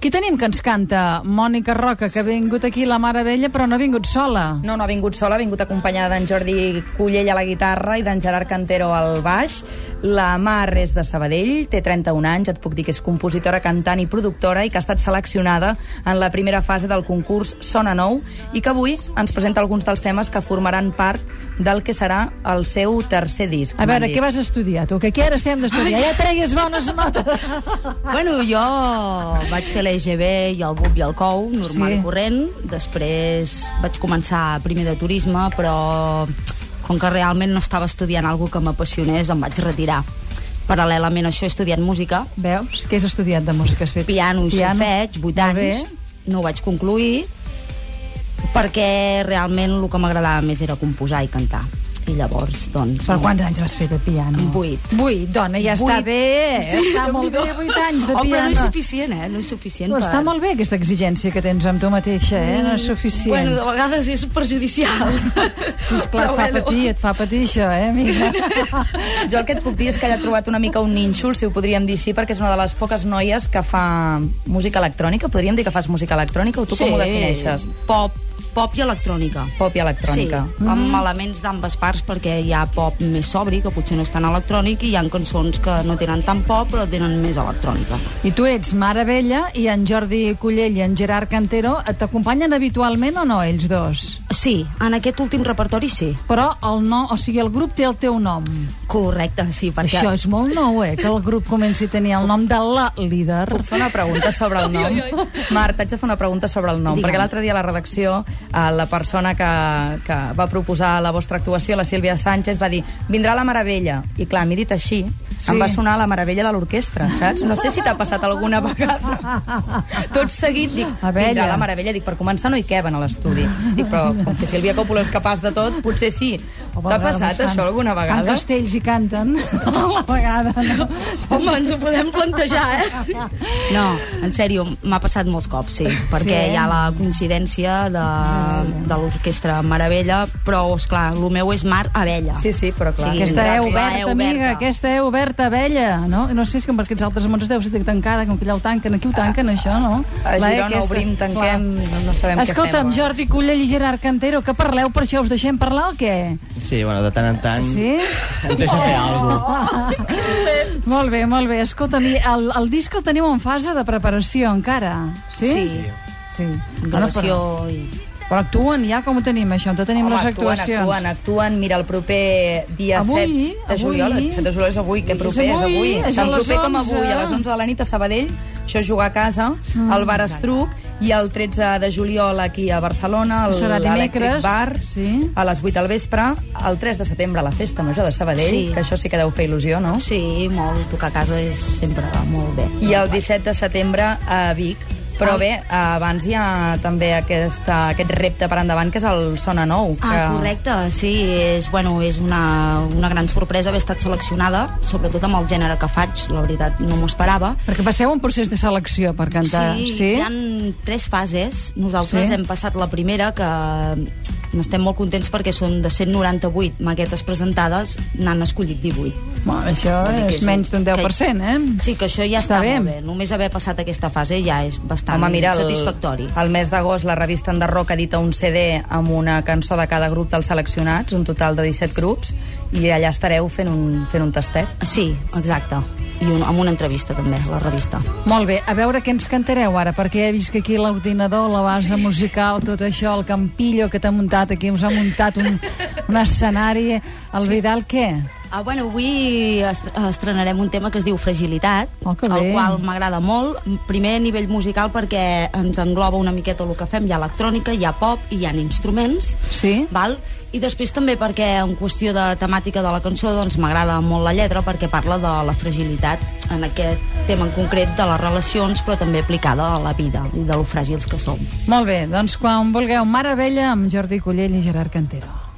Qui tenim que ens canta? Mònica Roca, que ha vingut aquí la Mare Vella, però no ha vingut sola. No, no ha vingut sola, ha vingut acompanyada d'en Jordi Cullell a la guitarra i d'en Gerard Cantero al baix. La Mar és de Sabadell, té 31 anys, et puc dir que és compositora, cantant i productora i que ha estat seleccionada en la primera fase del concurs Sona Nou i que avui ens presenta alguns dels temes que formaran part del que serà el seu tercer disc. A veure, què vas estudiar, tu? Que aquí ara estem d'estudiar. Ja tregues bones notes. Bueno, jo vaig fer l'EGB i el BUP i el COU, normal Sí. i corrent. Després vaig començar primer de turisme, però com que realment no estava estudiant alguna que m'apassionés, em vaig retirar. Paral·lelament a això he estudiat música, Veus? Què has estudiat de música? Has fet? piano i solfeig, 8 Molt bé. anys. No ho vaig concluir perquè realment el que m'agradava més era composar i cantar. I llavors, doncs... Per quants anys vas fer de piano? Vuit. Vuit, dona, ja està Vuit. bé. Sí, està molt bé, vuit anys de oh, piano. però no és suficient, eh? No és suficient Però per... està molt bé aquesta exigència que tens amb tu mateixa, eh? No és suficient. Bueno, de vegades és perjudicial. Sí, esclar, Però et fa bueno. patir, et fa patir això, eh, amiga? Jo el que et puc dir és que ella ha trobat una mica un nínxol, si ho podríem dir així, perquè és una de les poques noies que fa música electrònica. Podríem dir que fas música electrònica o tu com ho defineixes? Pop, pop i electrònica. Pop i electrònica. Sí, amb elements d'ambes parts perquè hi ha pop més sobri, que potser no és tan electrònic, i hi ha cançons que no tenen tant pop, però tenen més electrònica. I tu ets Mare Vella i en Jordi Cullell i en Gerard Cantero t'acompanyen habitualment o no, ells dos? Sí, en aquest últim repertori sí. Però el no, o sigui, el grup té el teu nom. Correcte, sí, perquè... Això és molt nou, eh, que el grup comenci a tenir el nom de la líder. Puc fer una pregunta sobre el nom? Marc, t'haig de fer una pregunta sobre el nom, Digue'm. perquè l'altre dia a la redacció eh, la persona que, que va proposar la vostra actuació, la Sílvia Sánchez, va dir vindrà la Meravella. I clar, m'he dit així, Sí. em va sonar la Meravella de l'orquestra, saps? No sé si t'ha passat alguna vegada. Tot seguit dic, vindrà la Meravella. Dic, per començar no hi queben a l'estudi. Dic, però com que Sílvia Coppola és capaç de tot, potser sí. T'ha passat fan- això alguna Fan vegada? castells i canten a la vegada, no? Home, ens ho podem plantejar, eh? No, en sèrio, m'ha passat molts cops, sí, perquè Sí. hi ha la coincidència de, de l'orquestra Meravella, però, esclar, el meu és Mar Abella. Sí, sí, però clar. Aquesta la- E la oberta, E amiga, aquesta E oberta, vella, no? No sé, és que per aquests altres mons deu ser tancada, com que allà ho tanquen, aquí ho tanquen, això, no? A La Girona aquesta, obrim, tanquem, clar. no, no sabem Escolta'm, què fem. Jordi Cullell i Gerard Cantero, que parleu per això? Us deixem parlar o què? Sí, bueno, de tant en tant Sí? ens deixa fer alguna cosa. Molt bé, molt bé. Escolta'm, el, el disc el teniu en fase de preparació encara, sí? Sí. Sí. Gravació Bueno, i... però, actuen ja, com ho tenim, això? On tenim Home, les actuacions? actuen, actuen. Mira, el proper dia Avui, 7 de juliol, avui. el 7 de juliol és avui, que proper és avui, avui. és a Tan proper com 11. avui, a les 11 de la nit a Sabadell, això és jugar a casa, Mm. al bar Estruc, i el 13 de juliol aquí a Barcelona, al Serà l'Electric dimecres, Bar, sí. a les 8 del vespre, el 3 de setembre a la Festa Major de Sabadell, Sí. que això sí que deu fer il·lusió, no? Sí, molt, tocar a casa és sempre molt bé. I el 17 de setembre a Vic. Però bé, abans hi ha també aquesta, aquest repte per endavant, que és el Sona Nou. Que... Ah, correcte, sí, és, bueno, és una, una gran sorpresa haver estat seleccionada, sobretot amb el gènere que faig, la veritat no m'ho esperava. Perquè passeu un procés de selecció per cantar, Sí, sí? hi ha tres fases. Nosaltres Sí. hem passat la primera, que n'estem molt contents perquè són de 198 maquetes presentades, n'han escollit 18. Bueno, això que és menys d'un 10%, eh? Sí, que això ja Està està, bé. molt bé. Només haver passat aquesta fase ja és bastant Home, mira, el, satisfactori. el mes d'agost la revista Enderroc edita un CD amb una cançó de cada grup dels seleccionats, un total de 17 grups, i allà estareu fent un, fent un tastet. Sí, exacte. I un, amb una entrevista també, a la revista. Molt bé, a veure què ens cantareu ara, perquè he vist que aquí l'ordinador, la base musical, tot això, el campillo que t'ha muntat aquí, us ha muntat un, un escenari. El Vidal, què? Ah, bueno, avui est estrenarem un tema que es diu Fragilitat, Oh, el qual m'agrada molt. Primer a nivell musical perquè ens engloba una miqueta el que fem. Hi ha electrònica, hi ha pop i hi ha instruments. Sí? Val? I després també perquè en qüestió de temàtica de la cançó doncs m'agrada molt la lletra perquè parla de la fragilitat en aquest tema en concret de les relacions però també aplicada a la vida i de lo fràgils que som. Molt bé, doncs quan vulgueu Mare Vella amb Jordi Cullell i Gerard Cantero.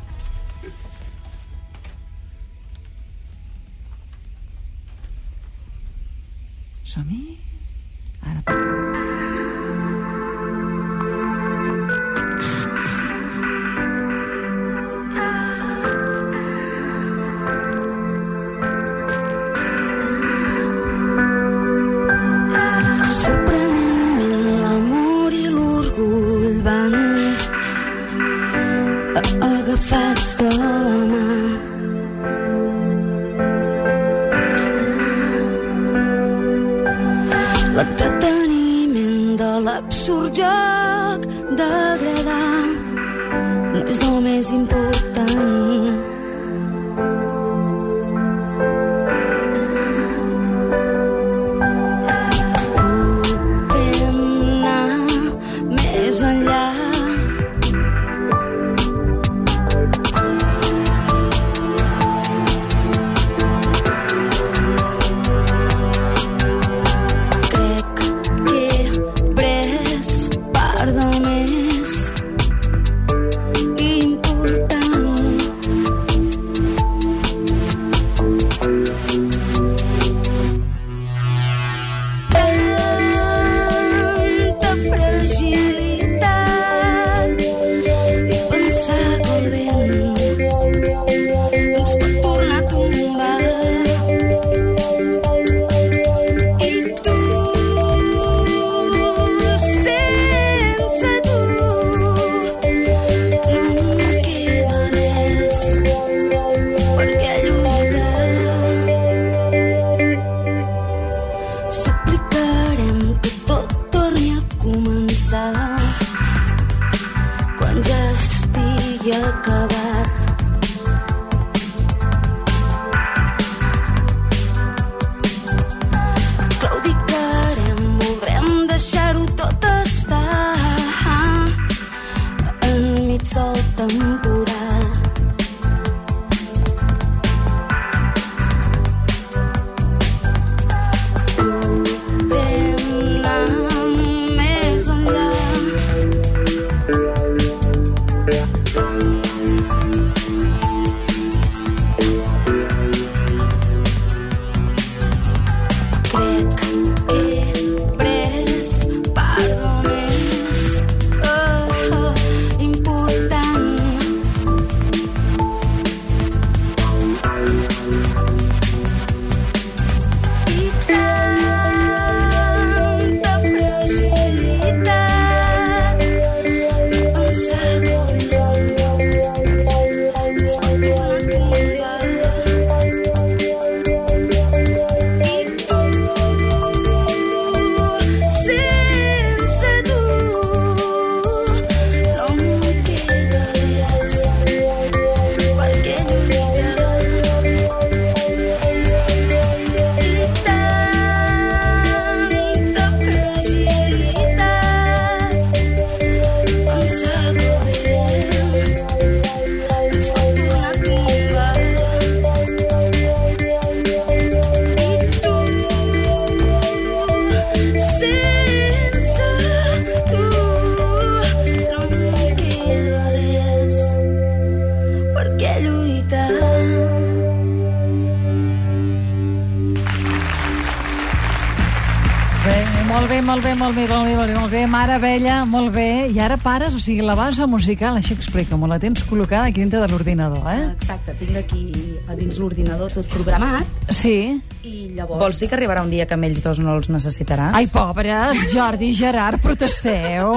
Bé, molt bé, molt bé, molt bé, molt bé, molt bé. Mare Vella, molt bé. I ara pares, o sigui, la base musical, això explica-m'ho, la tens col·locada aquí dintre de l'ordinador, eh? Exacte, tinc aquí a dins l'ordinador tot programat Sí. i llavors... Vols dir que arribarà un dia que amb ells dos no els necessitaràs? Ai, pobres, Jordi i Gerard, protesteu.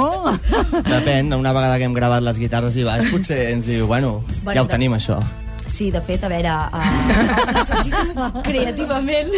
Depèn, una vegada que hem gravat les guitarres i baix, potser ens diu, bueno, Bueno, ja ho de- tenim, això. Sí, de fet, a veure, uh, necessito creativament.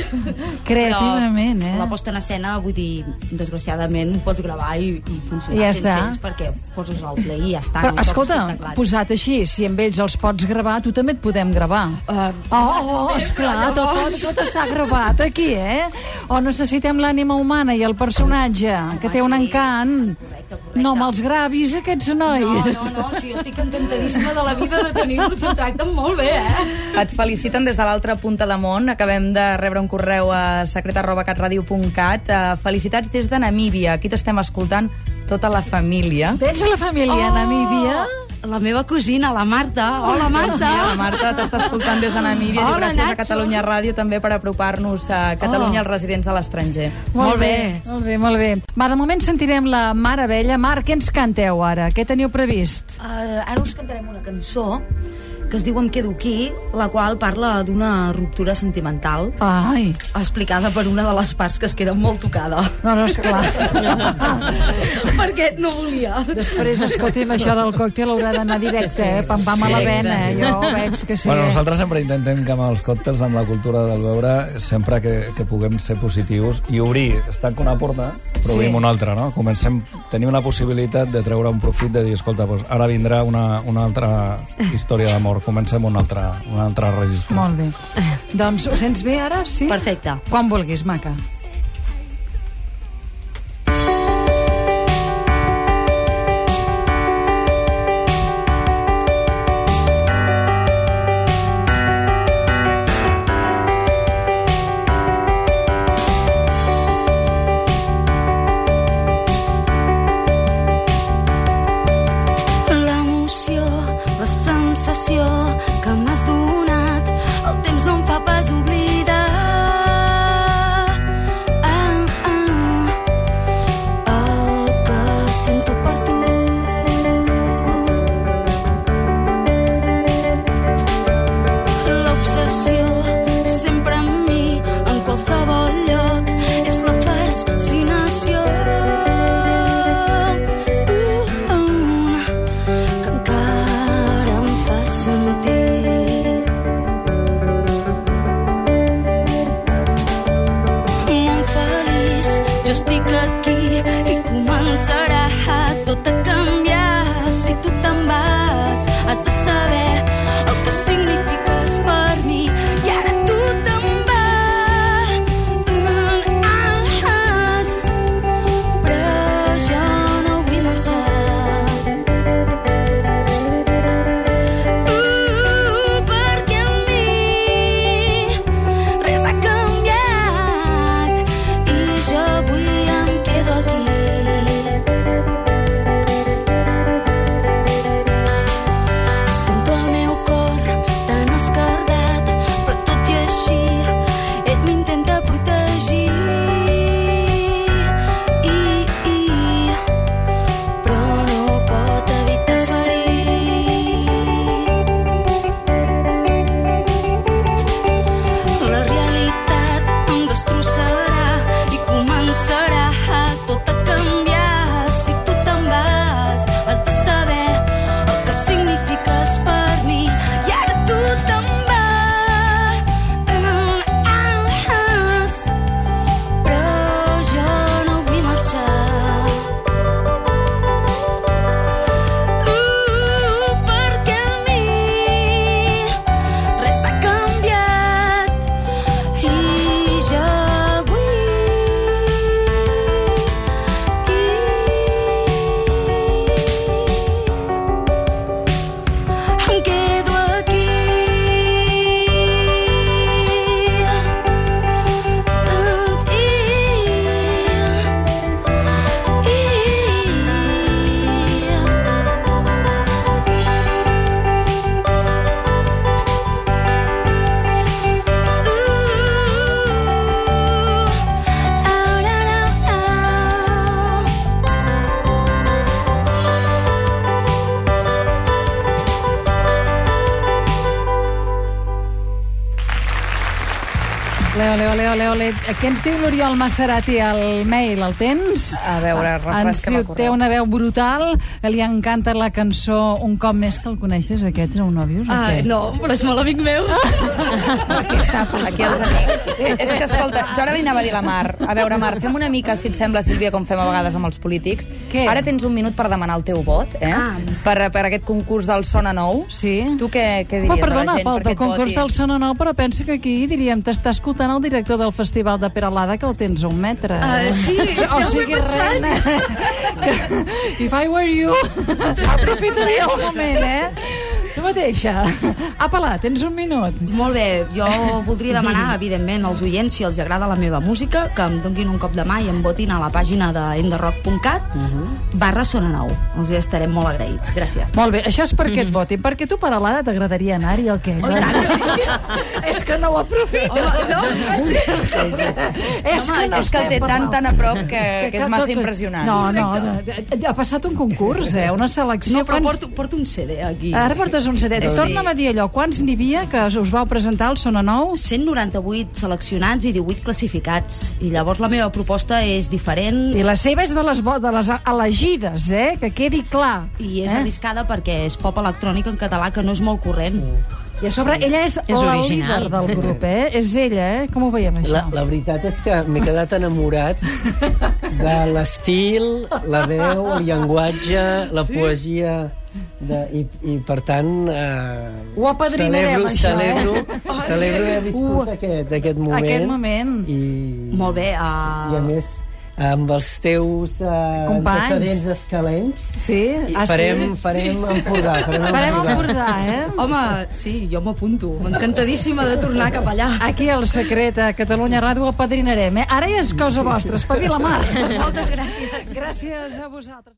Creativament, Però eh? La posta en escena, vull dir, desgraciadament, pots gravar i, i funcionar I ja sense està. ells perquè poses el play i ja està. Però, no escolta, posat així, si amb ells els pots gravar, tu també et podem gravar. Uh, Oh, oh esclar, tot, tot, tot està gravat aquí, eh? O necessitem l'ànima humana i el personatge, que té un sí. encant. Correcte, correcte. No me'ls gravis, aquests nois. No, no, no, sí, jo estic encantadíssima de la vida de tenir-los, em tracten molt bé, eh? Et feliciten des de l'altra punta de món. Acabem de rebre un correu a secret.catradio.cat. Uh, felicitats des de Namíbia. Aquí t'estem escoltant tota la família. Tens la família a Namíbia? La meva cosina, la Marta. Hola, Marta. Mira, la Marta t'està escoltant des de Namíbia i Hola, gràcies a Nacho. Catalunya Ràdio també per apropar-nos a Catalunya Oh. als residents a l'estranger. Molt bé. Molt bé, molt bé. Va, de moment sentirem la Mare Vella. Mar, què ens canteu ara? Què teniu previst? Uh, ara us cantarem una cançó que es diu Em quedo aquí, la qual parla d'una ruptura sentimental Ai, explicada per una de les parts que es queda molt tocada. no, no, esclar. perquè no volia. Després, escolti'm, això del còctel haurà d'anar directe, eh? Pam, pam a la vena. Eh? Jo veig que sí. Bueno, nosaltres sempre intentem que amb els còctels, amb la cultura del beure, sempre que, que puguem ser positius i obrir, es tanca una porta, però Sí. obrim una altra, no? Comencem, tenim la possibilitat de treure un profit de dir, escolta, doncs ara vindrà una, una altra història d'amor, comencem un altre, un altre registre. Molt bé. Doncs ho sents bé ara? Sí? Perfecte. Quan vulguis, maca. Sensació que m'has donat, el temps no em fa Què ens diu l'Oriol Maserati al mail? El tens? A veure, Ens refresca-me el diu, té una veu brutal, li encanta la cançó Un cop més que el coneixes, aquest és un nòvios? o Ah, no, però és molt amic meu. Aquí està, pues, Aquí els amics. És que, escolta, jo ara li anava a dir a la Mar. A veure, Mar, fem una mica, si et sembla, Sílvia, com fem a vegades amb els polítics. Què? Ara tens un minut per demanar el teu vot, eh? Ah. Per, per aquest concurs del Sona Nou. Sí? Tu què, què diries Però perdona, a la gent pel, perquè pel concurs voti? del Sona Nou, però pensa que aquí, diríem, t'està escoltant el director del Festival de Peralada, que el tens a un metre. Ah, sí, ja o ho he sigui, pensat. if I were you, aprofitaria el moment, eh? Tu mateixa. Apa, tens un minut. Molt bé, jo voldria demanar, evidentment, als oients, si els agrada la meva música, que em donguin un cop de mà i em votin a la pàgina de enderrock.cat barra Sona Nou. Els hi estarem molt agraïts. Gràcies. Molt bé, això és perquè et votin. Perquè tu per Alada t'agradaria anar-hi o què? Oh, i tant que sí. és que no ho aprofita. Home, no, és que no és que el té tan, tan a prop que, que és tot- massa tot- impressionant. No, no, no, ha passat un concurs, eh? Una selecció. no però porto, porto un CD aquí. Ara portes oncedet. Sí. Torna'm a dir allò, quants n'hi havia que us vau presentar al Sona Nou? 198 seleccionats i 18 classificats. I llavors la meva proposta és diferent I la seva és de les, bo- de les elegides, eh? Que quedi clar. i és eh? arriscada perquè és pop electrònic en català que no és molt corrent. I a sobre, ella és, És la original. líder del grup, eh? És ella, eh? Com ho veiem, això? La, la veritat és que m'he quedat enamorat de l'estil, la veu, el llenguatge, la sí? poesia de, i, i per tant eh, Ho apadrinarem, celebro, això, celebro, eh? celebro haver viscut Uh, aquest, aquest moment, aquest moment. i, Molt bé. i a Uh, més amb els teus uh, Companys. antecedents escalencs Sí? Ah, farem, sí? farem Empordà farem, Farem Empordà. Eh? home, sí, jo m'apunto. Encantadíssima de tornar cap allà. Aquí al secret a Catalunya Ràdio ho apadrinarem, eh? Ara ja és cosa vostra, espavila, Mar. Moltes gràcies. Gràcies a vosaltres.